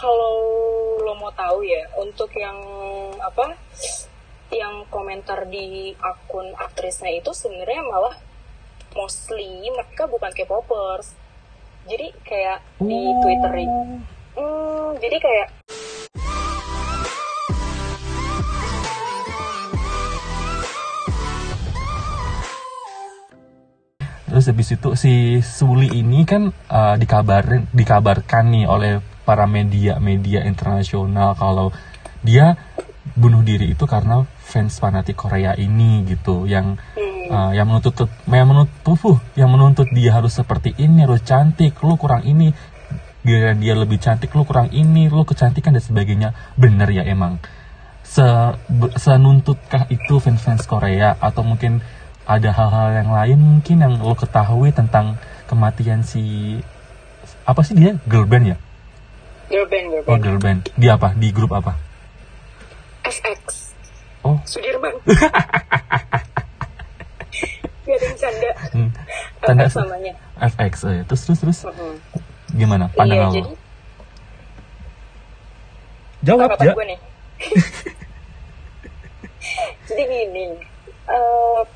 kalau lo mau tahu ya untuk yang apa yang komentar di akun aktrisnya itu sebenarnya malah mostly mereka bukan K-popers. Jadi kayak di Twitter hmm, jadi kayak Terus habis itu si Suli ini kan uh, dikabarin dikabarkan nih oleh para media-media internasional kalau dia bunuh diri itu karena fans fanatik Korea ini gitu yang uh, yang menuntut yang menuntut uh, yang menuntut dia harus seperti ini harus cantik lu kurang ini. Dia dia lebih cantik lu kurang ini lu kecantikan dan sebagainya. Bener ya emang. Se senuntutkah itu fans-fans Korea? Atau mungkin ada hal-hal yang lain mungkin yang lo ketahui tentang kematian si apa sih dia? Girl band ya? Girl band, girl band. Oh girl band. Di apa? Di grup apa? FX. Oh. Sudirman. Gak ada canda. Hmm. Tanda FX namanya. FX. Oh, ya. Terus terus terus. Mm -hmm. Gimana pandangan iya? Jadi... Jawab ya. Gue nih. jadi gini. Uh,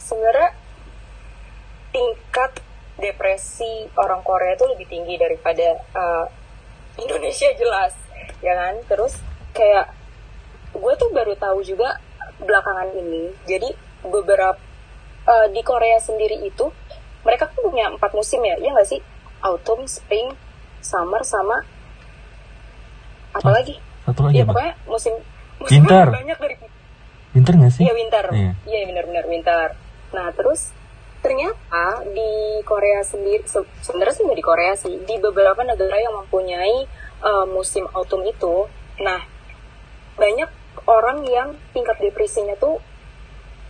sebenarnya tingkat depresi orang Korea itu lebih tinggi daripada uh, Indonesia jelas ya kan? Terus kayak gue tuh baru tahu juga belakangan ini. Jadi beberapa uh, di Korea sendiri itu mereka kan punya empat musim ya ya nggak sih? Autumn spring summer sama apa oh, lagi? satu lagi ya apa? pokoknya musim musim winter. banyak dari winter nggak sih? Iya winter. Iya. Yeah. benar-benar winter. Nah, terus ternyata di Korea sendiri, se sebenarnya sih di Korea sih, di beberapa negara yang mempunyai uh, musim autumn itu, nah banyak orang yang tingkat depresinya tuh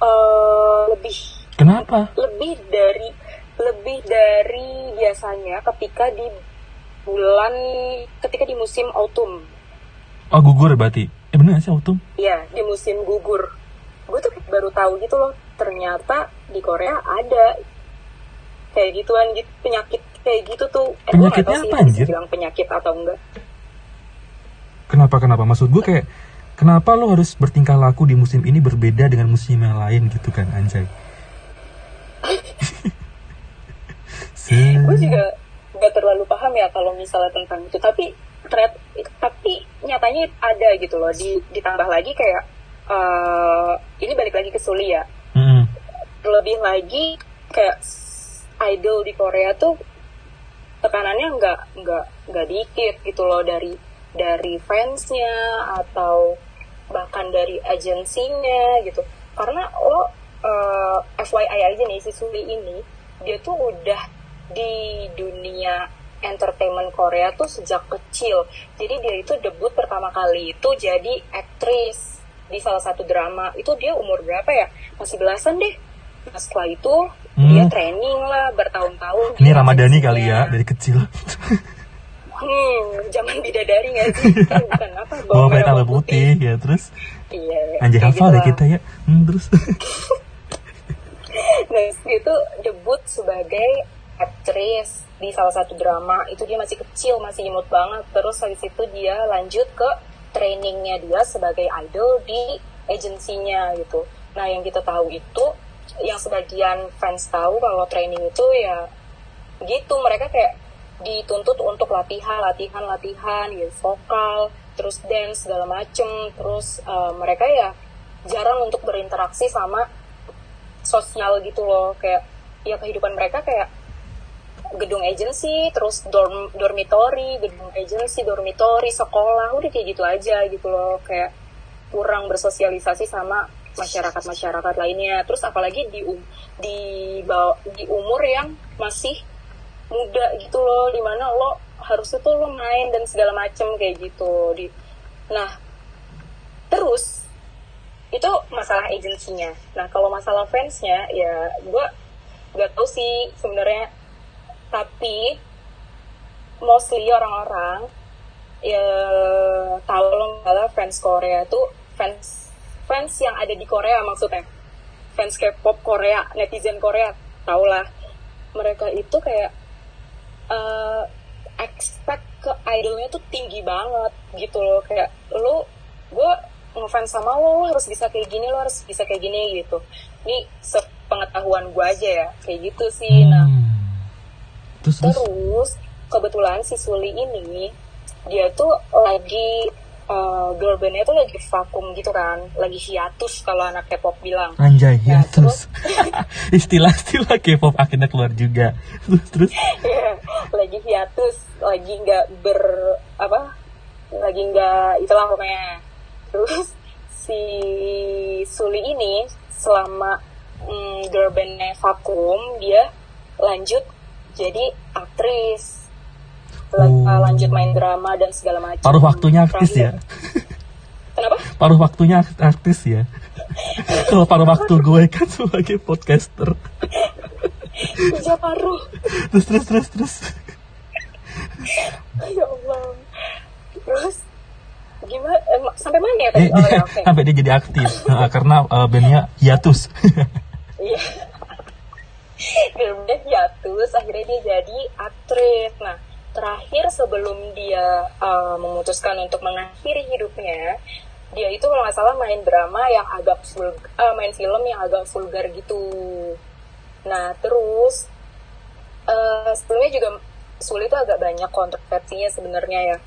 uh, lebih kenapa? Lebih dari lebih dari biasanya ketika di bulan ketika di musim autumn. Oh gugur berarti? Eh bener sih autumn? Iya di musim gugur. Gue tuh baru tahu gitu loh ternyata di Korea ada. Kayak gituan gitu penyakit kayak gitu tuh. Eh, penyakitnya apa anjir? bilang penyakit atau enggak. Kenapa kenapa? Maksud gue kayak kenapa lo harus bertingkah laku di musim ini berbeda dengan musim yang lain gitu kan anjay? Gue juga gak terlalu paham ya kalau misalnya tentang itu. Tapi ternyata tapi nyatanya ada gitu loh. Di, ditambah lagi kayak uh, ini balik lagi ke Suli ya. Lebih lagi kayak idol di Korea tuh tekanannya nggak nggak nggak dikit gitu loh dari dari fansnya atau bahkan dari agensinya gitu. Karena lo uh, eh, FYI aja nih si Suli ini dia tuh udah di dunia entertainment Korea tuh sejak kecil. Jadi dia itu debut pertama kali itu jadi aktris di salah satu drama. Itu dia umur berapa ya? Masih belasan deh nah setelah itu hmm. dia training lah bertahun-tahun. Ini Ramadhani kali ya dari kecil. Hmm zaman bidadari nggak sih? Bukan apa bawa merah putih. putih ya terus? Iya anjay hafal gitu deh kita ya. Hmm, terus? Nah itu debut sebagai aktris di salah satu drama. Itu dia masih kecil masih imut banget. Terus habis itu dia lanjut ke trainingnya dia sebagai idol di agensinya gitu. Nah yang kita tahu itu, yang sebagian fans tahu kalau training itu ya gitu mereka kayak dituntut untuk latihan, latihan, latihan, ya vokal, terus dance segala macem, terus uh, mereka ya jarang untuk berinteraksi sama sosial gitu loh, kayak ya kehidupan mereka kayak gedung agency, terus dorm dormitory, gedung agency, dormitory, sekolah, udah kayak gitu aja gitu loh, kayak kurang bersosialisasi sama masyarakat-masyarakat lainnya. Terus apalagi di um, di di umur yang masih muda gitu loh, di mana lo harusnya tuh lo main dan segala macem kayak gitu. Di, nah, terus itu masalah agensinya. Nah kalau masalah fansnya ya gue gak tau sih sebenarnya tapi mostly orang-orang ya tahu lo fans Korea tuh fans fans yang ada di Korea maksudnya. Fans K-pop Korea netizen Korea tau lah mereka itu kayak uh, expect ke idolnya tuh tinggi banget gitu loh. Kayak lo gue ngefans sama lo lo harus bisa kayak gini lo harus bisa kayak gini gitu. Ini sepengetahuan gue aja ya kayak gitu sih. Nah Hmm. Terus terus. terus kebetulan si Suli ini dia tuh lagi eh, girl bandnya tuh lagi vakum gitu kan lagi hiatus kalau anak K-pop bilang Anjay, Nah, terus. Istilah-istilah K-pop akhirnya keluar juga. Terus terus. lagi hiatus lagi nggak ber apa lagi nggak itulah pokoknya terus si Suli ini selama mm, girl bandnya vakum dia lanjut jadi aktris. Lanjut main drama dan segala macam Paruh waktunya artis ya. Kenapa Paruh waktunya art- artis ya. Kalau paruh waktu gue kan sebagai podcaster. Ija paruh Terus terus terus terus. ya Allah terus gimana eh, sampai mana ya tadi Eh, oh ya oke sampai dia jadi aktif Nah, karena eh, bandnya hiatus. Iya. Filmnya hiatus, akhirnya dia jadi aktris. Nah, terakhir sebelum dia uh, memutuskan untuk mengakhiri hidupnya, dia itu kalau nggak salah main drama yang agak vul, uh, main film yang agak vulgar gitu. Nah, terus uh, sebelumnya juga sulit itu agak banyak kontroversinya sebenarnya ya.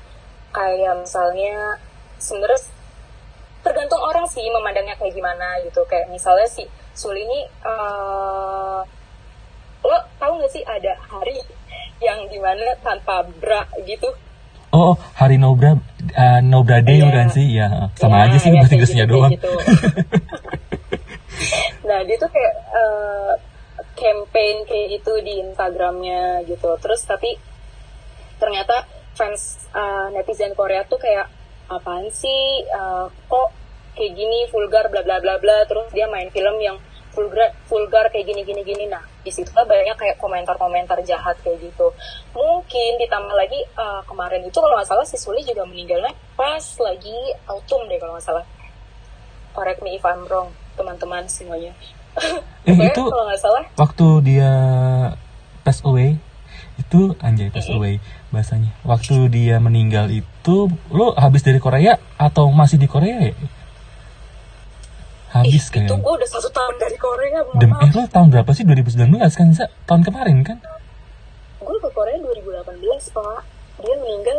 Kayak misalnya sebenarnya tergantung orang sih memandangnya kayak gimana gitu kayak misalnya si Suli ini eh, lo tahu nggak sih ada hari yang di mana tanpa bra gitu Oh, oh, hari Nobra eh, Nobra Day Iya. bukan sih? Ya, sama Ya, aja sih bahasa kayak Inggrisnya gitu, doang. gitu. nah dia tuh kayak eh, campaign kayak itu di Instagramnya gitu terus tapi ternyata fans eh, netizen Korea tuh kayak apaan sih eh, kok kayak gini vulgar bla bla bla bla terus dia main film yang vulgar vulgar kayak gini gini gini. Nah di situ banyak kayak komentar-komentar jahat kayak gitu. Mungkin ditambah lagi eh, kemarin itu kalau nggak salah si Suli juga meninggalnya pas lagi autumn deh kalau nggak salah. Correct me if I'm wrong teman-teman semuanya. Eh, itu kalau nggak salah waktu dia pass away itu anjay pass away bahasanya. Waktu dia meninggal itu lo habis dari Korea atau masih di Korea ya? Habis Ih, itu kayak. gue udah satu tahun dari Korea Dem eh lo tahun berapa sih 2019 kan Za? Tahun kemarin kan? gue ke Korea 2018 pak dia meninggal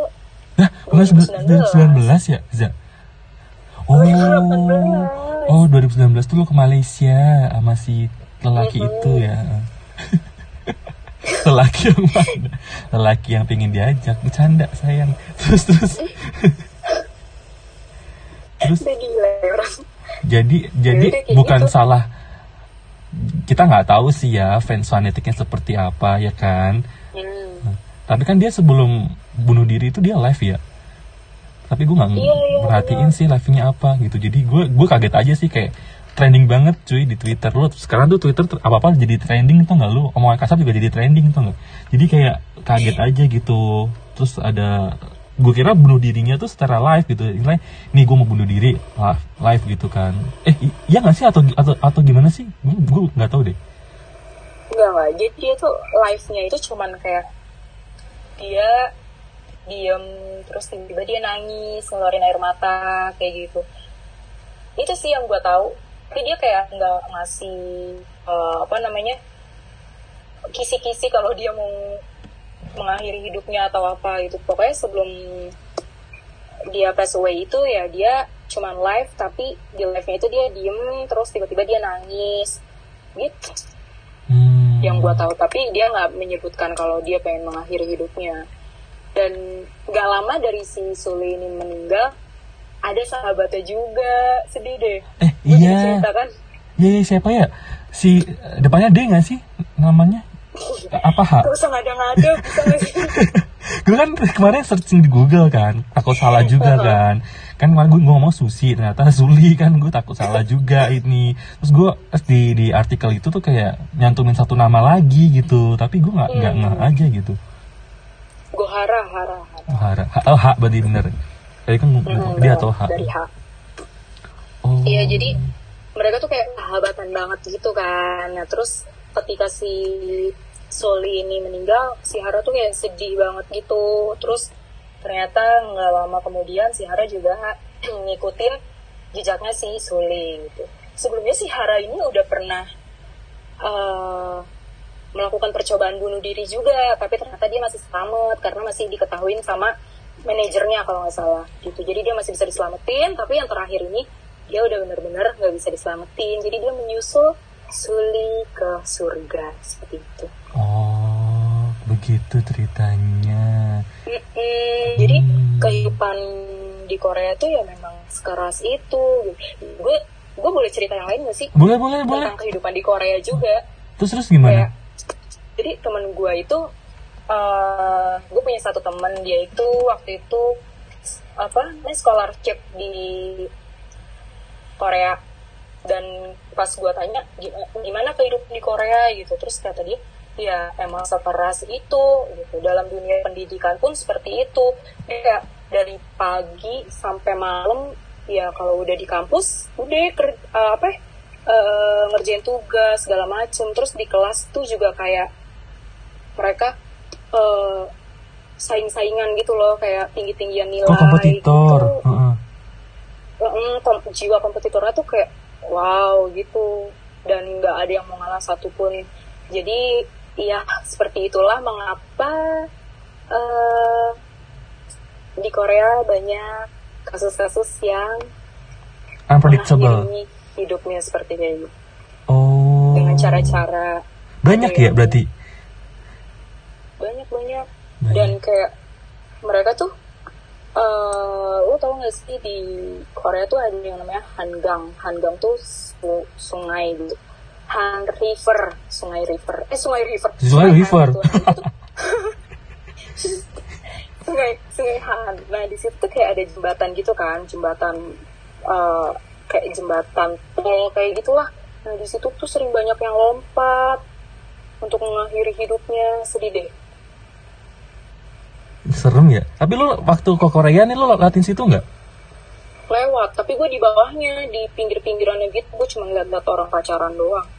Lah, bukan 2019 ya, Za? Oh, 2018. oh 2019 tuh lo ke Malaysia sama si lelaki Mhm. itu ya. lelaki yang mana? Lelaki yang pengen diajak, bercanda sayang. Terus terus. terus gila ya orang jadi jadi bukan gitu. salah. Kita nggak tahu sih ya fans fanatiknya seperti apa ya kan? Hmm. tapi kan dia sebelum bunuh diri itu dia live ya? Tapi gue nggak Iya, iya, perhatiin sih live-nya apa gitu. Jadi gue gue kaget aja sih kayak trending banget cuy di Twitter. Lu sekarang tuh Twitter apa apa jadi trending tuh nggak lu? Omongan kasar juga jadi trending tuh nggak? Jadi kayak kaget aja gitu. Terus ada gue kira bunuh dirinya tuh secara live gitu. Nilai, nih gue mau bunuh diri live, live gitu kan. Eh iya nggak sih? Atau atau atau gimana sih? Gue nggak tahu deh. Enggak lah, jadi dia tuh live-nya itu cuman kayak dia diem terus tiba-tiba dia nangis ngeluarin air mata kayak gitu. Itu sih yang gue tahu. Tapi dia kayak nggak ngasih eh, apa namanya kisi-kisi kalau dia mau mengakhiri hidupnya atau apa gitu. Pokoknya sebelum dia pass away itu ya dia cuman live tapi di live-nya itu dia diem terus tiba-tiba dia nangis. Gitu. Hmm. yang gua tahu. Tapi dia nggak menyebutkan kalau dia pengen mengakhiri hidupnya. Dan nggak lama dari si Sule ini meninggal ada sahabatnya juga. Sedih deh. Eh iya. cerita kan. Iya, iya, siapa ya? Si eh, depannya D nggak sih namanya? Apa H? gak usah ngada-ngada bisa nggak sih gue kan kemarin searching di Google kan, takut salah juga kan. Kan kemarin gue ngomong Susi, ternyata Suli kan gue takut salah juga ini. Terus gue pas di di artikel itu tuh kayak nyantumin satu nama lagi gitu, tapi gue nggak nggak Hmm. nggak aja gitu. Gohara Hara Hara Oh, Hara, H, oh, H berarti bener. Tadi kan Hmm, dia atau H. dari H Oh. Iya jadi mereka tuh kayak sahabatan banget gitu kan. Nah terus ketika si Soli ini meninggal, si Hara tuh kayak sedih banget gitu. Terus ternyata nggak lama kemudian si Hara juga ngikutin jejaknya si Suli gitu. Sebelumnya si Hara ini udah pernah uh, melakukan percobaan bunuh diri juga, tapi ternyata dia masih selamat karena masih diketahui sama manajernya kalau nggak salah gitu. Jadi dia masih bisa diselamatin, tapi yang terakhir ini dia udah bener-bener nggak bisa diselamatin. Jadi dia menyusul Suli ke surga seperti itu. Begitu ceritanya. Mm -mm, jadi kehidupan di Korea tuh ya memang sekeras itu. Gue gue boleh cerita yang lain gak sih? Boleh, boleh, boleh. Tentang kehidupan di Korea juga. Terus terus gimana? Kayak, jadi temen gue itu, uh, gue punya satu temen dia itu waktu itu apa, ini scholarship di Korea dan pas gue tanya gimana kehidupan di Korea gitu terus kata dia ya emang sekeras itu gitu. Dalam dunia pendidikan pun seperti itu. Ya dari pagi sampai malam ya kalau udah di kampus udah ker, uh, apa uh, ngerjain tugas segala macem. Terus di kelas tuh juga kayak mereka uh, saing-saingan gitu loh kayak tinggi-tinggian nilai oh, kompetitor gitu. uh -uh. Uh, jiwa kompetitornya tuh kayak wow gitu. Dan nggak ada yang mau ngalah satupun. Jadi ya seperti itulah mengapa uh, di Korea banyak kasus-kasus yang unpredictable. hidupnya seperti ini oh. Dengan cara-cara banyak ya. berarti? Banyak banyak. Dan kayak mereka tuh uh, lo tau gak sih di Korea tuh ada yang namanya Hangang. Hangang tuh su sungai gitu Han River sungai river. Eh sungai river. Sungai river? Sungai sungai Han nah di situ tuh kayak ada jembatan gitu kan jembatan uh, kayak jembatan tol kayak gitulah. Nah di situ tuh sering banyak yang lompat untuk mengakhiri hidupnya. Sedih deh. Serem ya. Tapi lo waktu ke Korea nih lo latihan situ nggak? Lewat tapi gue di bawahnya di pinggir-pinggirannya gitu. Gue cuma ngeliat orang pacaran doang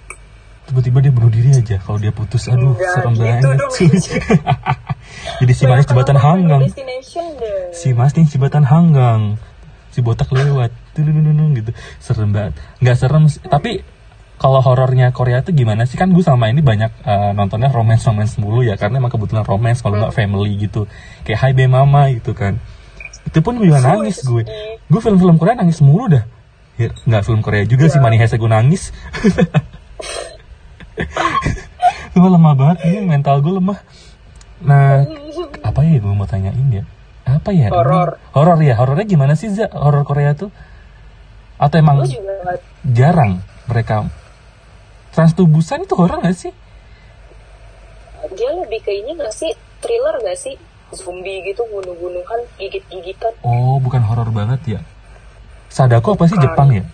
tiba-tiba dia bunuh diri aja kalau dia putus. Aduh Enggak, serem gitu banget jadi si manis jembatan hanggang. si manis jembatan hanggang. Si botak lewat. Tuh gitu. Serem banget. Nggak serem tapi kalau horornya Korea tuh gimana sih? Kan gue sama ini banyak uh, nontonnya romance romance mulu ya. Karena emang kebetulan romance kalau nggak family gitu. Kayak Hai Be Mama gitu kan. Itu pun juga nangis gue. gue film-film Korea nangis mulu dah. Ya, nggak film Korea juga sih. Money Heist gue nangis gue lemah banget ini mental gue lemah nah apa ya gue mau tanyain ya apa ya horor horor ya horornya gimana sih za horor Korea tuh atau emang jarang mereka Transtubusan itu horor gak sih? Dia lebih ke ini gak sih? Thriller gak sih? Zombie gitu, bunuh-bunuhan, gigit-gigitan. Oh, bukan horor banget ya? Sadako apa sih Jepang ya?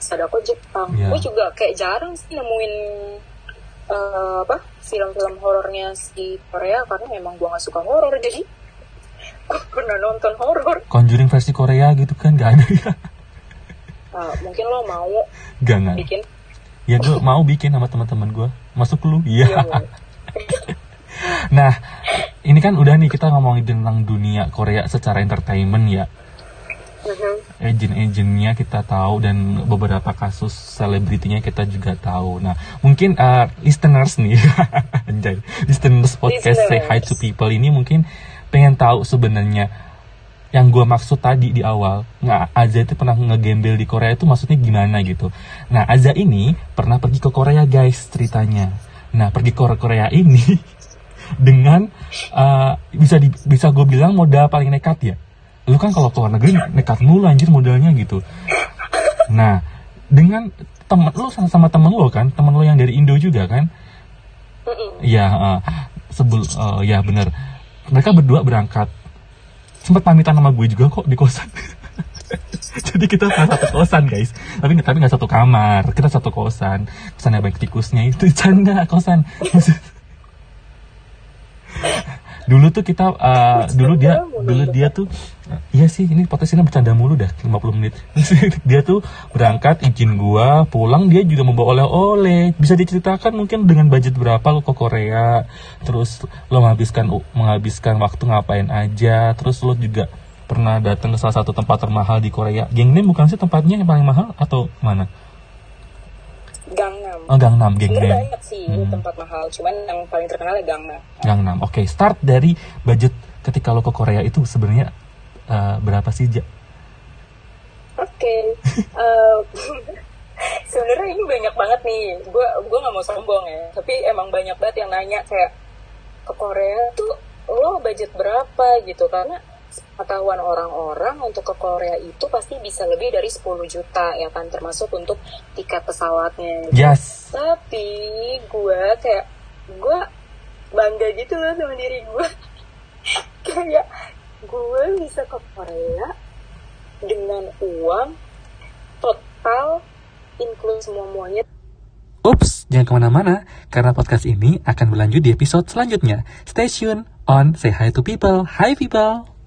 Sadako Jepang. Ya. Gue juga kayak jarang sih nemuin uh, apa film-film horornya si Korea karena memang gue gak suka horor jadi gue pernah nonton horor. Conjuring versi Korea gitu kan gak ada ya? Uh, mungkin lo mau gak, gak. bikin ya gue mau bikin sama teman-teman gue masuk lu iya nah ini kan udah nih kita ngomongin tentang dunia Korea secara entertainment ya mm-hmm. agent-agentnya kita tahu dan beberapa kasus selebritinya kita juga tahu. Nah, mungkin uh, listeners nih, anjay, listeners podcast listeners. Say Hi to People ini mungkin pengen tahu sebenarnya yang gue maksud tadi di awal nggak Aza itu pernah ngegembel di Korea itu maksudnya gimana gitu nah Aza ini pernah pergi ke Korea guys ceritanya nah pergi ke Korea ini dengan uh, bisa di, bisa gue bilang modal paling nekat ya lu kan kalau keluar negeri nekat mulu anjir modalnya gitu. Nah dengan temen lu sama, sama temen lu kan temen lu yang dari Indo juga kan? Ya uh, sebel uh, ya bener. Mereka berdua berangkat. Sempat pamitan sama gue juga kok di kosan. Jadi kita satu kosan guys. Tapi tapi nggak satu kamar. Kita satu kosan. Kosannya baik tikusnya itu. Canda kosan dulu tuh kita uh, dulu dia dulu dia tuh iya sih ini potensinya bercanda mulu dah 50 menit. Dia tuh berangkat izin gua pulang dia juga membawa oleh-oleh. Bisa diceritakan mungkin dengan budget berapa lo ke Korea terus lo menghabiskan menghabiskan waktu ngapain aja terus lo juga pernah datang ke salah satu tempat termahal di Korea. Gangnam bukan sih tempatnya yang paling mahal atau mana. Oh, Gangnam, Gangnam. banyak sih hmm. tempat mahal, cuman yang paling terkenal ya Gangnam. Gangnam. Oke, okay. start dari budget ketika lo ke Korea itu sebenarnya uh, berapa sih, Ja? Oke. Okay. uh, sebenarnya ini banyak banget nih. Gue gue nggak mau sombong ya, tapi emang banyak banget yang nanya kayak ke Korea tuh lo budget berapa gitu karena pengetahuan orang-orang untuk ke Korea itu pasti bisa lebih dari 10 juta ya kan termasuk untuk tiket pesawatnya. Yes. Tapi gue kayak gue bangga gitu loh sama diri gue. kayak gue bisa ke Korea dengan uang total include semua-muanya Ups, jangan ke mana-mana, karena podcast ini akan berlanjut di episode selanjutnya. Stay tune on Say Hi to People. Hi people!